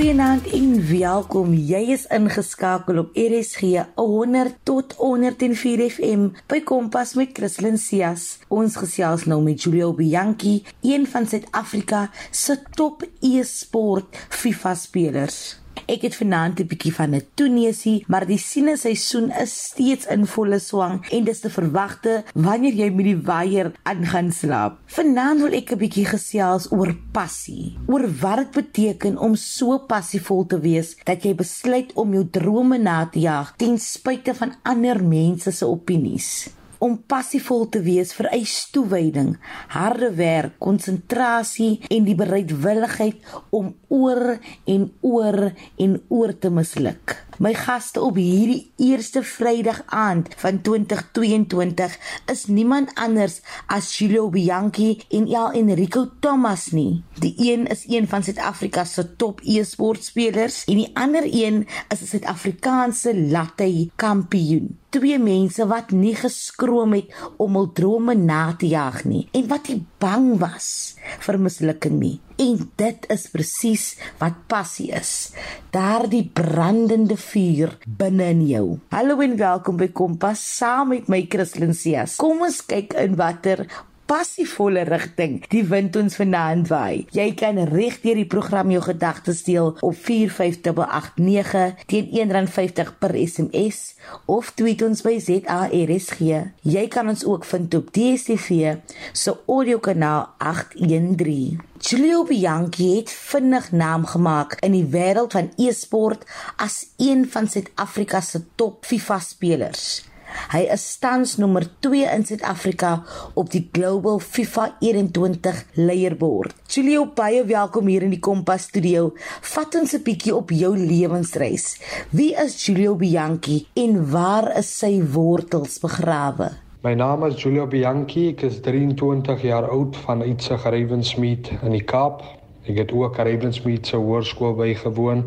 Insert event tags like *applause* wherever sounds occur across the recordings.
Goeienaand en welkom. Jy is ingeskakel op RSG 100 tot 104 FM by Kompas met Christlyn Cias. Ons gesels nou met Julio Bianchi, een van Suid-Afrika se top e-sport FIFA spelers. Ek het vanaand 'n bietjie van 'n toenesie, maar die siene seisoen is steeds in volle swang en dis te verwagte wanneer jy met die weier aangaan slaap. Vanaand wil ek 'n bietjie gesels oor passie. Oor wat dit beteken om so passievol te wees dat jy besluit om jou drome na te jaag ten spyte van ander mense se opinies om passievol te wees vereis toewyding, harde werk, konsentrasie en die bereidwilligheid om oor en oor en oor te misluk. My gaste op hierdie eerste Vrydag aand van 2022 is niemand anders as Julio Bianchi en El Enrico Thomas nie. Die een is een van Suid-Afrika se top e-sportspelers en die ander een is 'n Suid-Afrikaanse latte kampioen twee mense wat nie geskroom het om hul drome na te jag nie en wat nie bang was vir mislukking nie. En dit is presies wat passie is. Daardie brandende vuur binne in jou. Hallo en welkom by Kompas saam met my Christlyn Cias. Kom ons kyk in watter passievolle rigting die wind ons vanaand waai. Jy kan reg deur die program jou gedagtes deel op 45889 teen R1.50 per SMS of tweet ons by ZARSG. Jy kan ons ook vind op DStv se audiokanaal 813. Julio Bianchi het vinnig naam gemaak in die wêreld van e-sport as een van Suid-Afrika se top FIFA spelers. Hy is tans nommer 2 in Suid-Afrika op die Global FIFA 21 leierboard. Julio, baie welkom hier in die Kompas studio. Vat ons 'n bietjie op jou lewensreis. Wie is Julio Bianchi en waar is sy wortels begrawe? My naam is Julio Bianchi. Ek is 23 jaar oud van Uitse Ravensmeet in die Kaap. Ek het ook Ravensmeet se hoërskool bygewoon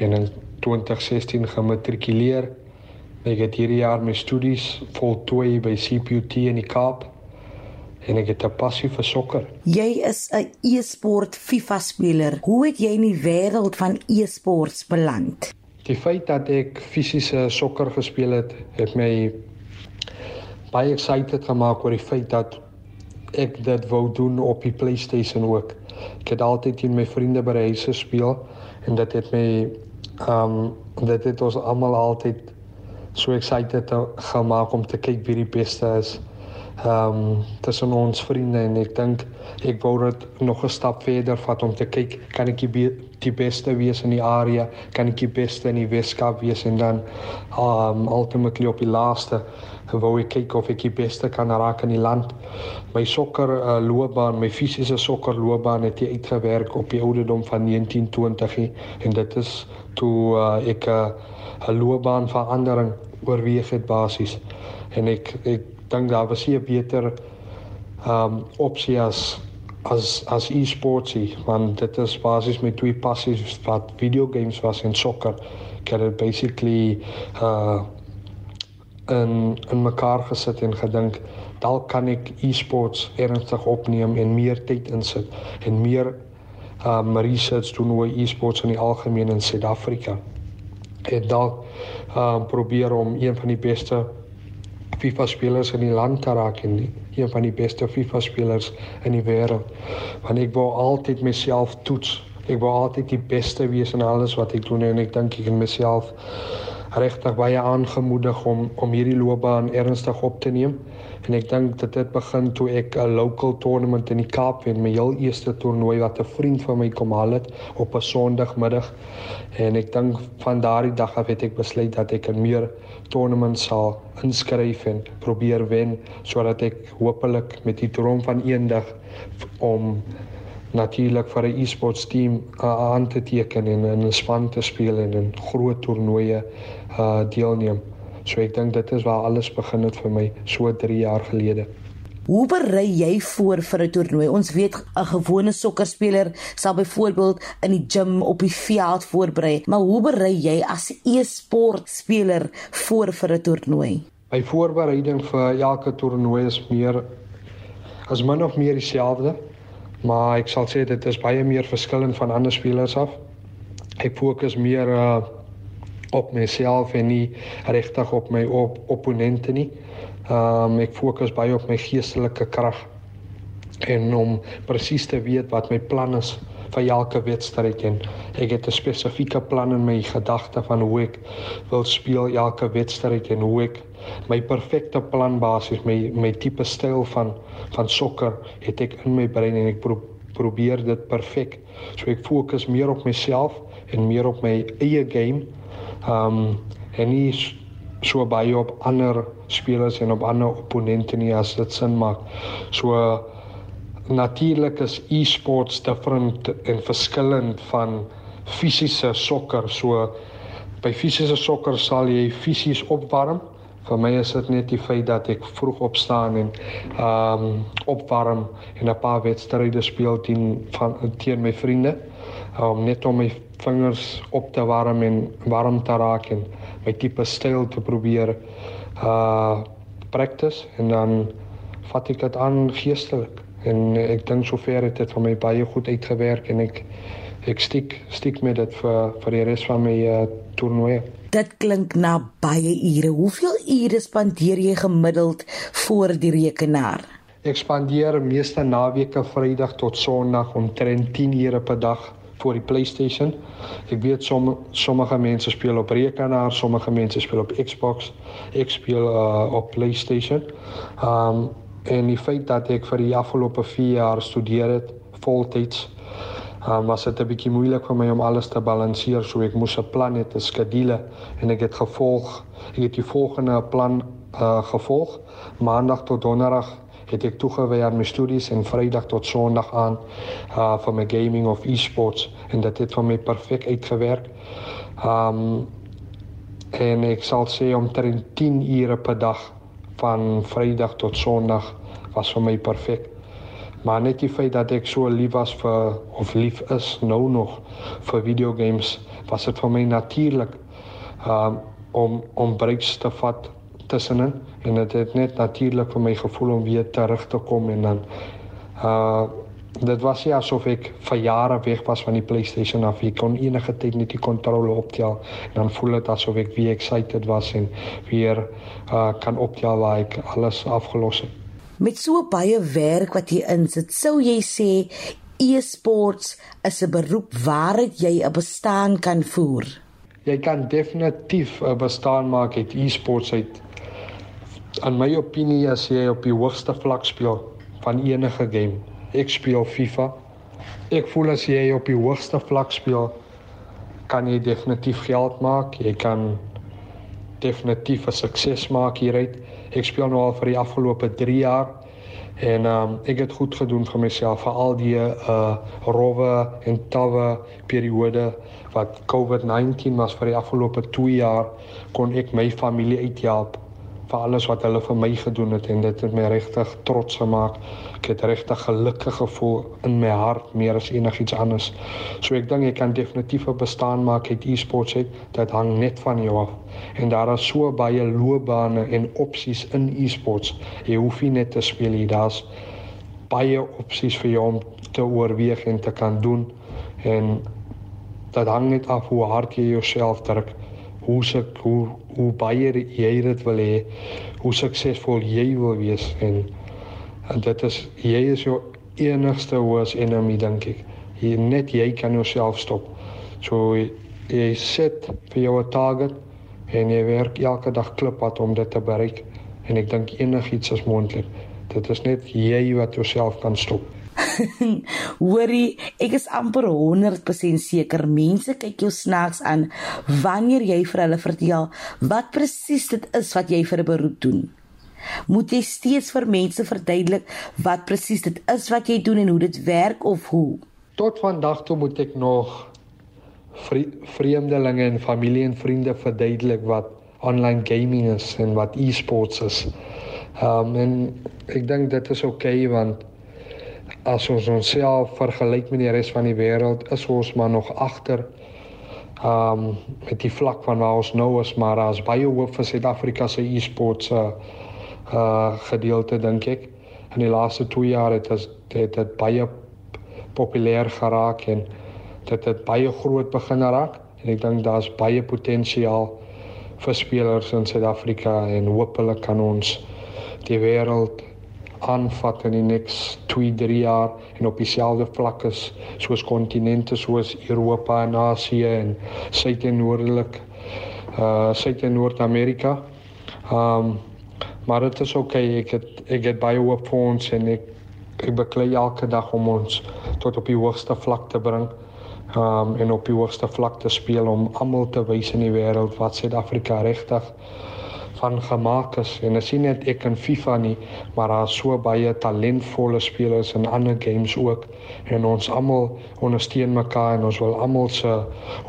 en in 2016 gematrikuleer. Ek het hierdie jaar my studies voltooi by CPUT in die Kaap en ek het 'n passie vir sokker. Jy is 'n e-sport FIFA speler. Hoe het jy in die wêreld van e-sports beland? Die feit dat ek fisiese sokker gespeel het, het my baie excited gemaak oor die feit dat ek dit wou doen op die PlayStation ook. Ek het altyd met my vriende by huis gespeel en dit het my ehm um, dit het ons almal altyd so excited gemaak om te kyk wie die beste is. Ehm um, tussen ons vriende en ek dink ek wou dit nog 'n stap verder vat om te kyk kan ek die, die beste wees in die area, kan ek die beste in die Weskaap wees en dan ehm um, ultimately op die laaste wou ek kyk of ek die beste kan raak in die land. My sokker uh, loopbaan, my fisiese sokker loopbaan het jy uitgewerk op die ouderdom van 1920 en dit is toe uh, ek 'n uh, loopbaan verandering oorweeg het basies en ek ek dink daar was hier beter ehm um, opsie as as as e-sportsie want dit is basies met twee passies wat video games was en sokker ek het basically uh in in mekaar gesit en gedink dalk kan ek e-sports ernstig opneem en meer tyd insit en meer um research doen oor e-sports in die algemeen in Suid-Afrika. En dalk um probeer om een van die beste FIFA spelers in die land te raak en een van die beste FIFA spelers in die wêreld. Want ek wou altyd myself toets. Ek wou altyd die beste wees in alles wat ek doen en ek dink ek kan myself regtig baie aangemoedig om om hierdie loopbaan ernstig op te neem. En ek dink dit het begin toe ek 'n local tournament in die Kaap en my heel eerste toernooi wat 'n vriend van my kom haal het op 'n Sondagmiddag. En ek dink van daardie dag af het ek besluit dat ek in meer tournaments sal inskryf en probeer wen sodat ek hopelik met die droom van eendag om natuurlik vir 'n e-sports team uh, aan te teken en in 'n span te speel en in groot toernooie uh deelneem. So ek dink dit is waar alles begin het vir my so 3 jaar gelede. Hoe berei jy voor vir 'n toernooi? Ons weet 'n gewone sokkerspeler sal byvoorbeeld in die gim op die veld voorberei, maar hoe berei jy as 'n e-sport speler voor vir 'n toernooi? My voorbereiding vir elke toernooi is meer as min of meer dieselfde maar ek sal sê dit is baie meer verskillend van ander spelers af. ek fokus meer uh, op myself en nie regtig op my op opponente nie. Ehm um, ek fokus baie op my geestelike krag en om presies te weet wat my plan is vir elke wedstryd en ek het 'n spesifieke plan in my gedagte van hoe ek wil speel elke wedstryd en hoe ek my perfekte plan basies my my tipe styl van van sokker het ek in my brein en ek pro, probeer dit perfek. So ek fokus meer op myself en meer op my eie game. Ehm um, en nie so baie op ander spelers en op ander opponente nie as dit sin maak. So natuurlik is e-sports different en verskillend van fisiese sokker. So by fisiese sokker sal jy fisies opwarm. Vir my is dit net die feit dat ek vroeg opstaan en ehm um, opwarm en 'n paar wedstryde speel teen van teen my vriende um, net om my vingers op te warm en warm te raak en my tipe styl te probeer uh practice en dan vat ek dit aan geestelik en ek dink sover het dit vir my baie goed uitgewerk en ek ek stiek stiek met dit vir vir die res van my uh, toernooi. Dit klink na baie ure. Hoeveel ure spandeer jy gemiddeld voor die rekenaar? Ek spandeer meeste naweke Vrydag tot Sondag omtrent 10 ure per dag voor die PlayStation. Ek weet som, sommige mense speel op rekenaar, sommige mense speel op Xbox. Ek speel uh, op PlayStation. Um en die feit dat ek vir die afgelope 4 jaar studeer het voltyds um, was dit 'n bietjie moeilik vir my om alles te balanseer so ek moes 'n plan hê, 'n skedule en ek het gevolg ek het die volgende plan uh, gevolg maandag tot donderdag het ek toegewy aan my studies en vrydag tot sonderdag aan uh vir my gaming of e-sports en dit het vir my perfek uitgewerk. Um en ek sal sê omtrent 10 ure per dag van vrydag tot sonderdag was vir my perfek. Maar net die feit dat ek so lief was vir of lief is nou nog vir videogames was dit vir my natuurlik um om om breaks te vat tussenin en dit het net natuurlik vir my gevoel om weer terug te kom en dan uh dit was ja asof ek vir jare weg was van die PlayStation af. Ek kon enige tyd net die kontrole optel en dan voel dit asof ek weer excited was en weer uh kan optel waar ek alles afgelos het. Met so baie werk wat jy insit, sou jy sê e-sports is 'n beroep waaruit jy 'n bestaan kan voer? Jy kan definitief 'n bestaan maak uit e-sports uit in my opinie as jy op die hoogste vlak speel van enige game. Ek speel FIFA. Ek voel as jy op die hoogste vlak speel, kan jy definitief geld maak. Jy kan definitief 'n sukses maak hieruit. Ek speel nou al vir die afgelope 3 jaar en um, ek het goed gedoen vir myself vir al die uh rowwe en tawwe periode wat COVID-19 was vir die afgelope 2 jaar kon ek my familie uithelp vir alles wat hulle vir my gedoen het en dit het my regtig trots gemaak. Ek het regtig gelukkig gevoel in my hart meer as enigiets anders. So ek dink jy kan definitief 'n bestaan maak uit e-sports uit. Dit hang net van jou af. En daar is so baie loopbane en opsies in e-sports. Jy hoef nie net te speel nie, daar's baie opsies vir jou om te oorweeg en te kan doen en dit hang net af hoe hard jy jouself druk hoe se hoe hoe baie jy dit wil hê, hoe suksesvol jy wil wees en, en dit is jy is jou enigste worst enemy dink ek. Jy net jy kan jouself stop. So jy sit vir jou 'n target en jy werk elke dag klippad om dit te bereik en ek dink enigiets is moontlik. Dit is net jy wat jouself kan stop. *laughs* Hoorie, ek is amper 100% seker mense kyk jou snaaks aan wanneer jy vir hulle vertel wat presies dit is wat jy vir 'n beroep doen. Moet jy steeds vir mense verduidelik wat presies dit is wat jy doen en hoe dit werk of hoe? Tot vandag toe moet ek nog vreemdelinge en familie en vriende verduidelik wat online gaming is en wat e-sports is. Um en ek dink dit is oukei okay, want as ons onsself vergelyk met die res van die wêreld, is ons maar nog agter um met die vlak van waar ons nou is, maar as baie hoop vir Suid-Afrika se e-sports uh, uh gedeelte dink ek. In die laaste 2 jaar het dit het dit baie populêr geraak en dit het baie groot begin raak en ek dink daar's baie potensiaal vir spelers in Suid-Afrika en hopelik kan ons die wêreld aanvat in die next 2-3 jaar en op dieselfde vlakke soos kontinente soos Europa en Asië en Suid- en Noordelik uh Suid- en Noord-Amerika. Um maar dit is oké, okay. ek het ek het baie hoop vir ons en ek ek beklei elke dag om ons tot op die hoogste vlak te bring. Um en op die hoogste vlak te speel om almal te wys in die wêreld wat Suid-Afrika regtig van gemaak is. En as jy net ek in FIFA nie maar daar is so baie talentvolle spelers in ander games ook. En ons almal ondersteun mekaar en ons wil almal se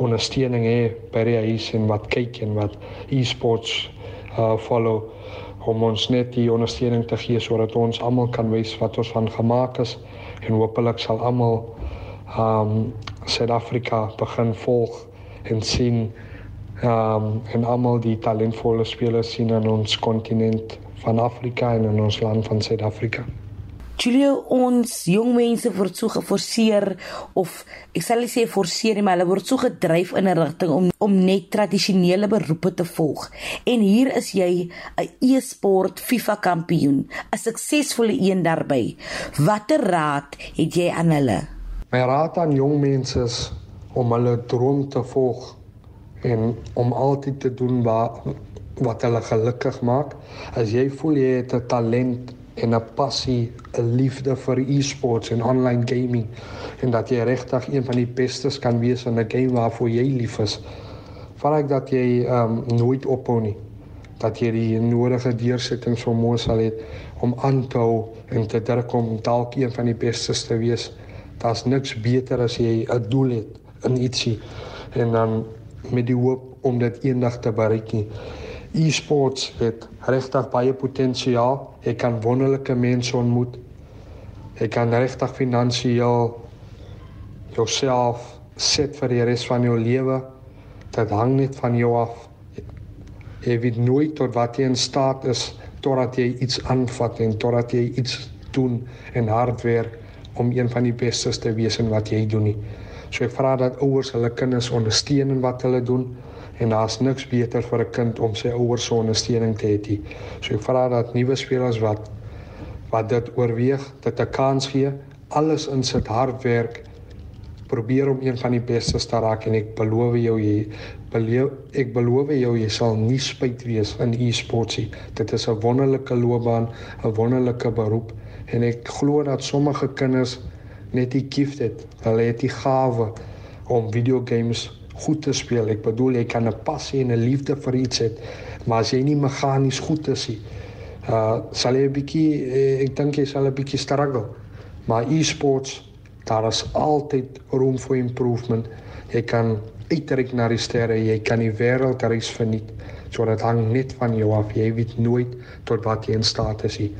ondersteuning hê by die huis en wat kyk en wat e-sports uh follow om ons net die ondersteuning te gee sodat ons almal kan wys wat ons van gemaak is. En hopelik sal almal um Suid-Afrika begin volg en sien um, en almal die talentvolle spelers sien in ons kontinent van Afrika en in ons land van Suid-Afrika. Julio ons jong mense word so geforseer of ek sal nie sê forceer nie maar hulle word so gedryf in 'n rigting om om net tradisionele beroepe te volg. En hier is jy 'n e-sport FIFA kampioen, 'n suksesvolle een daarbey. Watter raad het jy aan hulle? My raad aan jong mense is om hulle droom te volg en om altyd te doen wat wat hulle gelukkig maak. As jy voel jy het 'n talent en 'n passie, 'n liefde vir e-sports en online gaming en dat jy regtig een van die bestes kan wees in 'n game waarvoor jy lief is, val ek dat jy um nooit ophou nie. Dat jy die nodige deursettingsvermoë sal hê om aan te hou en te druk om dalk een van die bestes te wees. Daar's niks beter as jy 'n doel het in ietsie en dan met die hoop om dit eendag te bereik nie. E-sports het regtig baie potensiaal. Jy kan wonderlike mense ontmoet. Jy kan regtig finansiëel jouself set vir die res van jou lewe. Dit hang net van jou af. Jy weet nooit tot wat jy in staat is totdat jy iets aanvat en totdat jy iets doen en hard werk om een van die bestes te wees in wat jy doen nie. So ek vra dat ouers hulle kinders ondersteun in wat hulle doen en daar's niks beter vir 'n kind om sy ouers se ondersteuning te hê nie. So ek vra dat nuwe spelers wat wat dit oorweeg, dit 'n kans gee, alles insit hard werk probeer om een van die bestes te raak en ek beloof jou jy beloof ek beloof jou jy sal nie spyt wees in e-sportsie. Dit is 'n wonderlike loopbaan, 'n wonderlike beroep en ek glo dat sommige kinders net die gift het. Hulle het die gawe om videogames goed te speel. Ek bedoel jy kan 'n passie en 'n liefde vir iets hê, maar as jy nie meganies goed is nie, uh sal jy 'n bietjie eh, ek dink jy sal 'n bietjie struggle. Maar e-sports daar is altyd room for improvement. Jy kan uitreik na die sterre, jy kan die wêreld reis verniet. So dit hang net van jou af. Jy weet nooit tot wat jy in staat is nie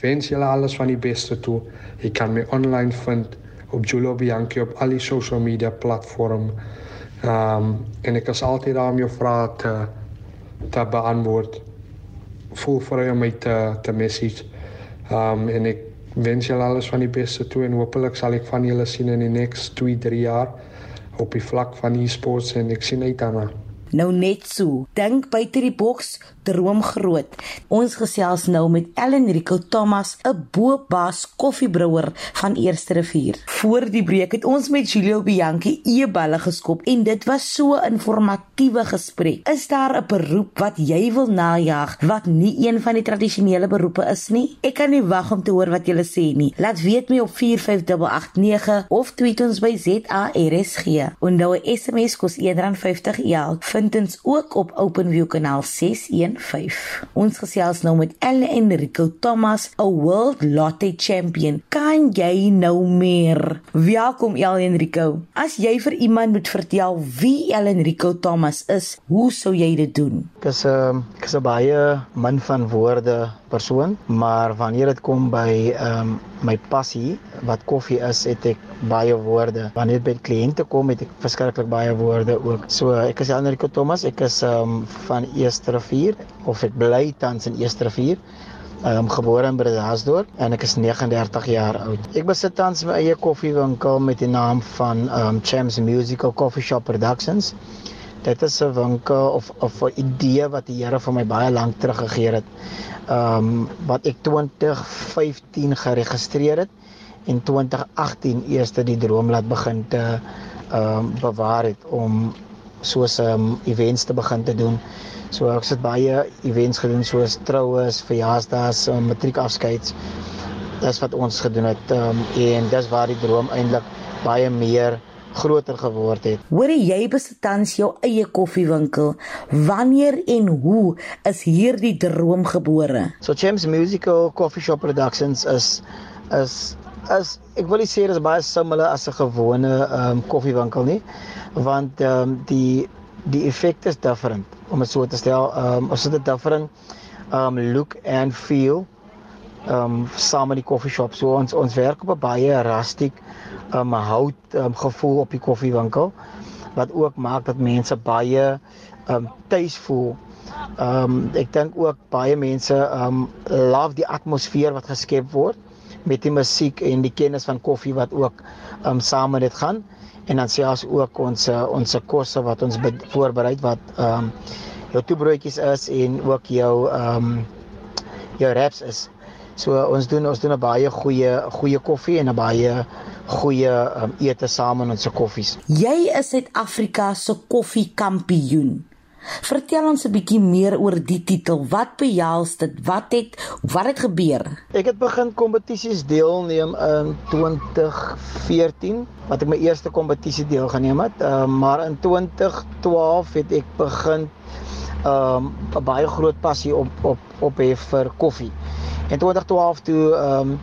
wens julle alles van die beste toe. Jy kan my online vind op Julio Bianchi op al die social media platforms. Ehm um, en ek is altyd daar om jou vrae te te beantwoord. Voel vry om my te te message. Ehm um, en ek wens julle alles van die beste toe en hopelik sal ek van julle sien in die next 2, 3 jaar op die vlak van e-sports en ek sien uit daarna. Nou net so. Dink buite die boks, droom groot. Ons gesels nou met Ellen Rico Thomas, 'n boopbaas koffiebrouer van Eerste Rivier. Voor die breek het ons met Julio Bianchi e-balle geskop en dit was so 'n informatiewe gesprek. Is daar 'n beroep wat jy wil najag wat nie een van die tradisionele beroepe is nie? Ek kan nie wag om te hoor wat julle sê nie. Laat weet my op 45889 of tweet ons by ZARSG. Onthou 'n SMS kos R1.50 elk vind ons ook op OpenView kanaal 615. Ons gesels nou met Elle Enrico Thomas, 'n World Lottery Champion. Kan jy nou meer? Welkom Elle Enrico. As jy vir iemand moet vertel wie Elle Enrico Thomas is, hoe sou jy dit doen? Ek is 'n ehm, ek is 'n baie min van woorde persoon, maar wanneer dit kom by ehm um, my passie wat koffie is, het ek baie woorde. Wanneer dit by kliënte kom, het ek verskriklik baie woorde ook. So ek is Enrico Thomas, ek is um, van Eerste Rivier of ek bly tans in Eerste Rivier. Ehm um, gebore in Bredasdorp en ek is 39 jaar oud. Ek besit tans my eie koffiewinkel met die naam van um, Champs Musical Coffee Shop Productions. Dit is 'n winkel of of 'n idee wat die Here vir my baie lank terug gegee het. Um, wat ek 2015 geregistreer het en 2018 eers die droom laat begin te ehm um, bewaar het om soos um, events te begin te doen. So ek het baie events gedoen soos troues, verjaarsdae, um, matriekafskeids. Dis wat ons gedoen het um, en dis waar die droom eintlik baie meer groter geword het. Hoor jy besit tans jou eie koffiewinkel? Wanneer en hoe is hierdie droom gebore? So James Musical Coffee Shop Productions is is is ek wil sê dit is baie similar as 'n gewone ehm um, koffiewinkel nie, want ehm um, die die effek is different om dit so te stel. Ehm um, ons het 'n different um look and feel um saam met die koffieshop. So ons ons werk op 'n baie rustiek um hout um gevoel op die koffiewinkel wat ook maak dat mense baie um tuis voel. Um ek dink ook baie mense um love die atmosfeer wat geskep word met die musiek en die kennis van koffie wat ook um saam met dit gaan en dan selfs ook ons ons kosse wat ons voorberei wat um jou toebroodjies is en ook jou um, jou wraps is. So ons doen ons doen 'n baie goeie goeie koffie en 'n baie goeie um, ete saam in ons koffies. Jy is Suid-Afrika se koffiekampioen. Vertel ons 'n bietjie meer oor die titel. Wat behels dit? Wat het wat het gebeur? Ek het begin kompetisies deelneem in 2014 wat ek my eerste kompetisie deelgeneem het. Uh, maar in 2012 het ek begin um 'n baie groot passie op op op hê vir koffie. In 2012 toe um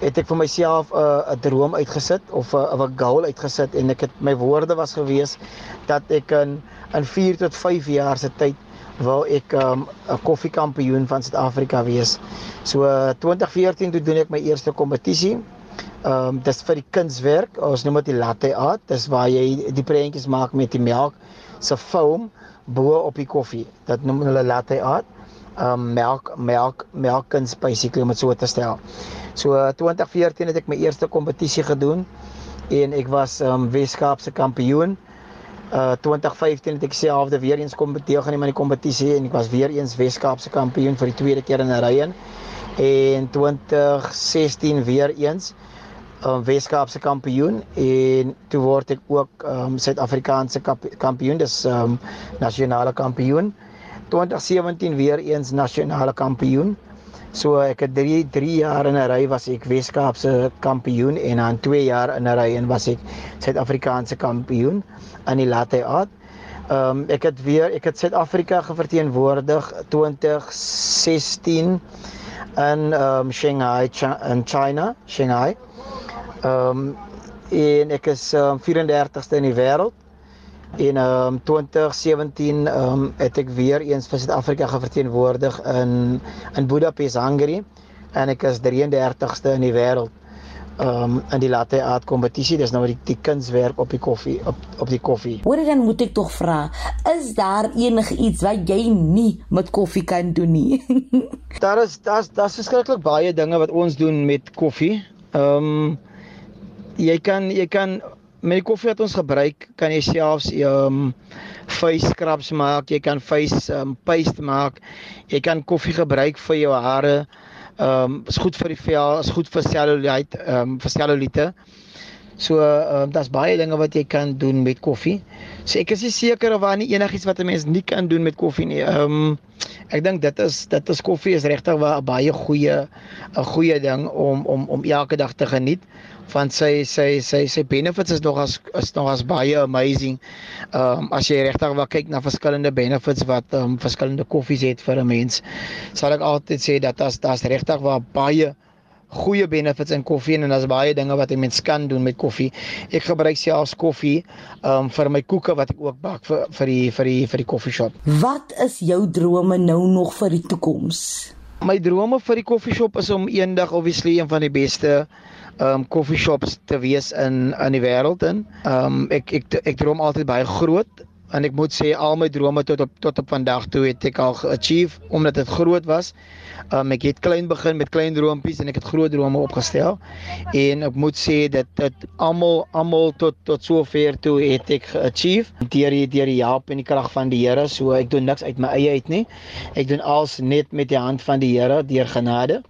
het ek vir myself 'n uh, droom uitgesit of 'n 'n goal uitgesit en ek het my woorde was gewees dat ek in in 4 tot 5 jaar se tyd wil ek 'n um, koffiekampioen van Suid-Afrika wees. So uh, 2014 toe doen ek my eerste kompetisie. Ehm um, dis vir die kunswerk. Ons noem dit die latte art. Dis waar jy die prentjies maak met die melk se foam bo op die koffie. Dat noem hulle latte art. Um melk melk melkens basically om dit so te stel. So 2014 het ek my eerste kompetisie gedoen en ek was um Weskaapse kampioen. Uh 2015 het ek selfde weer eens kom deelgeneem aan die kompetisie en ek was weer eens Weskaapse kampioen vir die tweede keer in 'n ry in. En 2016 weer eens um, Weskaapse kampioen en toe word ek ook um, Suid-Afrikaanse kampioen, dis um, nasionale kampioen. 2017 weer eens nasionale kampioen. So ek het 3 3 jaar in 'n ry was ek Weskaapse kampioen en dan 2 jaar in 'n ry en was ek Suid-Afrikaanse kampioen aan die latte art. Ehm um, ek het weer ek het Suid-Afrika geverteenwoordig 2016 in ehm um, Shanghai in China, Shanghai. Ehm um, en ek is um, 34ste in die wêreld. En ehm um, 2017 ehm um, het ek weer eens vir Suid-Afrika geverteenwoordig in in Budapest, Hungary en ek is 33ste in die wêreld um in die latte art kompetisie dis nou die, die kunswerk op die koffie op op die koffie. Hoor dan moet ek tog vra, is daar enige iets wat jy nie met koffie kan doen nie? *laughs* daar is daar's daar's verskriklik baie dinge wat ons doen met koffie. Um jy kan jy kan met die koffie wat ons gebruik, kan jy selfs um face scrubs maak, jy kan face um paste maak. Jy kan koffie gebruik vir jou hare. Ehm um, is goed vir die vel, is goed vir cellulite, ehm um, vir cellulite. So ehm um, daar's baie dinge wat jy kan doen met koffie. So ek is nie seker of daar enigiets wat 'n mens nie kan doen met koffie nie. Ehm um, ek dink dit is dit is koffie is regtig 'n baie goeie 'n goeie ding om om om elke dag te geniet want sy sy sy sy benefits is nog as is nog as baie amazing. Ehm um, as jy regtig wil kyk na verskillende benefits wat ehm um, verskillende koffies het vir 'n mens, sal ek altyd sê dat as daar's regtig wel baie goeie benefits in koffie en daar's baie dinge wat 'n mens kan doen met koffie. Ek gebruik selfs koffie ehm um, vir my koeke wat ek ook bak vir vir die vir die vir die koffieshop. Wat is jou drome nou nog vir die toekoms? My drome vir die koffieshop is om eendag obviously een van die beste um coffee shops te wees in in die wêreld in. Um ek ek ek droom altyd baie groot en ek moet sê al my drome tot op tot op vandag toe het ek al geachieve omdat dit groot was. Um, ek het klein begin met klein droompies en ek het groot drome opgestel. En ek moet sê dat dit almal almal tot tot sover toe het ek geachieve deur deur die hulp en die krag van die Here. So ek doen niks uit my eie uit nie. Ek doen alles net met die hand van die Here deur genade.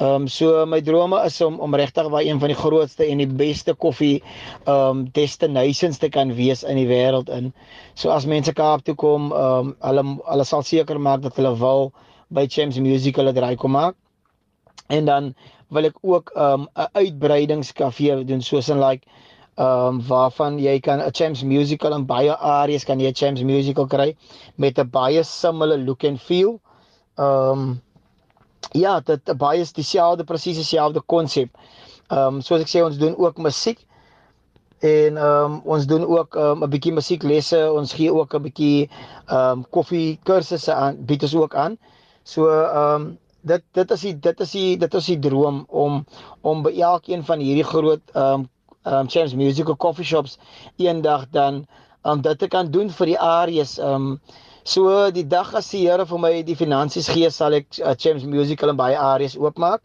Ehm um, so my drome is om om regtig waar een van die grootste en die beste koffie ehm um, destinations te kan wees in die wêreld in. So as mense Kaap toe kom, ehm um, hulle hulle sal seker maak dat hulle wil by Champs Music hulle draai kom maak. En dan wil ek ook 'n um, 'n uitbreidingskafee doen soos in like ehm um, waarvan jy kan 'n Champs Musical in baie areas kan jy 'n Champs Musical kry met 'n baie similar look and feel. Ehm um, ja, dit baie is dieselfde presies dieselfde konsep. Ehm um, soos ek sê ons doen ook musiek en ehm um, ons doen ook ehm, 'n um, bietjie musieklesse, ons gee ook 'n bietjie ehm um, koffie kursusse aan, bied ons ook aan. So ehm um, dit dit is die dit is die dit is die droom om om by elkeen van hierdie groot ehm um, ehm um, Champs Musical Coffee Shops eendag dan om um, dit te kan doen vir die areas ehm um, so die dag as die Here vir my die finansies gee sal ek uh, Champs Musical in baie areas oopmaak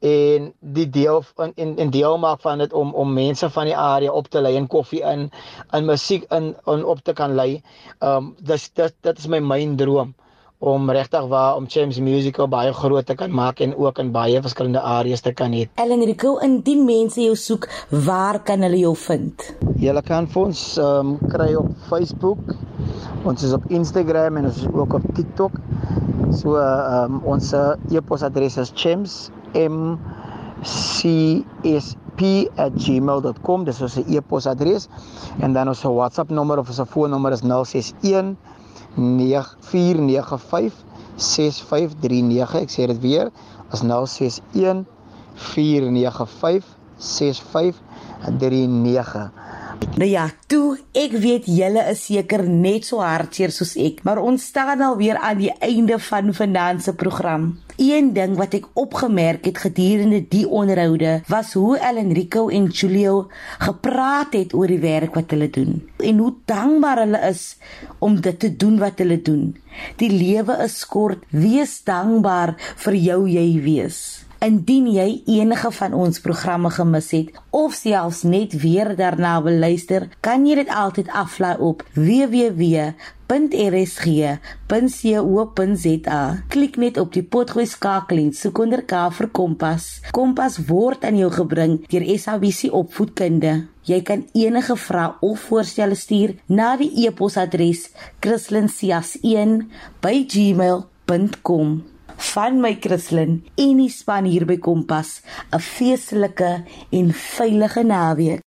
en die deel in en, en deel maak van dit om om mense van die area op te lei in koffie in in musiek in, in op te kan lei. Ehm um, dis dit dit is my myn droom om regtig waar om James Musical baie groot te kan maak en ook in baie verskillende areas te kan hê. Ellen Rico, indien mense jou soek, waar kan hulle jou vind? Jy kan ons um, kry op Facebook. Ons is op Instagram en ons is ook op TikTok. So um, ons e-posadres is chems m c s p@gmail.com. Dis ons e-posadres en dan ons WhatsApp nommer of ons foonnommer is 061 9495 6539 ek sê dit weer as 061 495 6539 Nou ja, toe, ek weet julle is seker net so hartseer soos ek, maar ons staan alweer aan die einde van se program. Een ding wat ek opgemerk het gedurende die onderhoude was hoe Elenrico en Julio gepraat het oor die werk wat hulle doen en hoe dankbaar hulle is om dit te doen wat hulle doen. Die lewe is kort, wees dankbaar vir jou jy wees. Indien jy enige van ons programme gemis het of selfs net weer daarna wil luister, kan jy dit altyd aflaai op www.rsg.co.za. Klik net op die potgooi skakel en soek onder K vir Kompas. Kompas word aan jou gebring deur SABC Opvoedkunde. Jy kan enige vrae of voorstelle stuur na die e-posadres kristlyn.cias1@gmail.com van my Christlyn en die span hier by Kompas 'n feestelike en veilige naweek.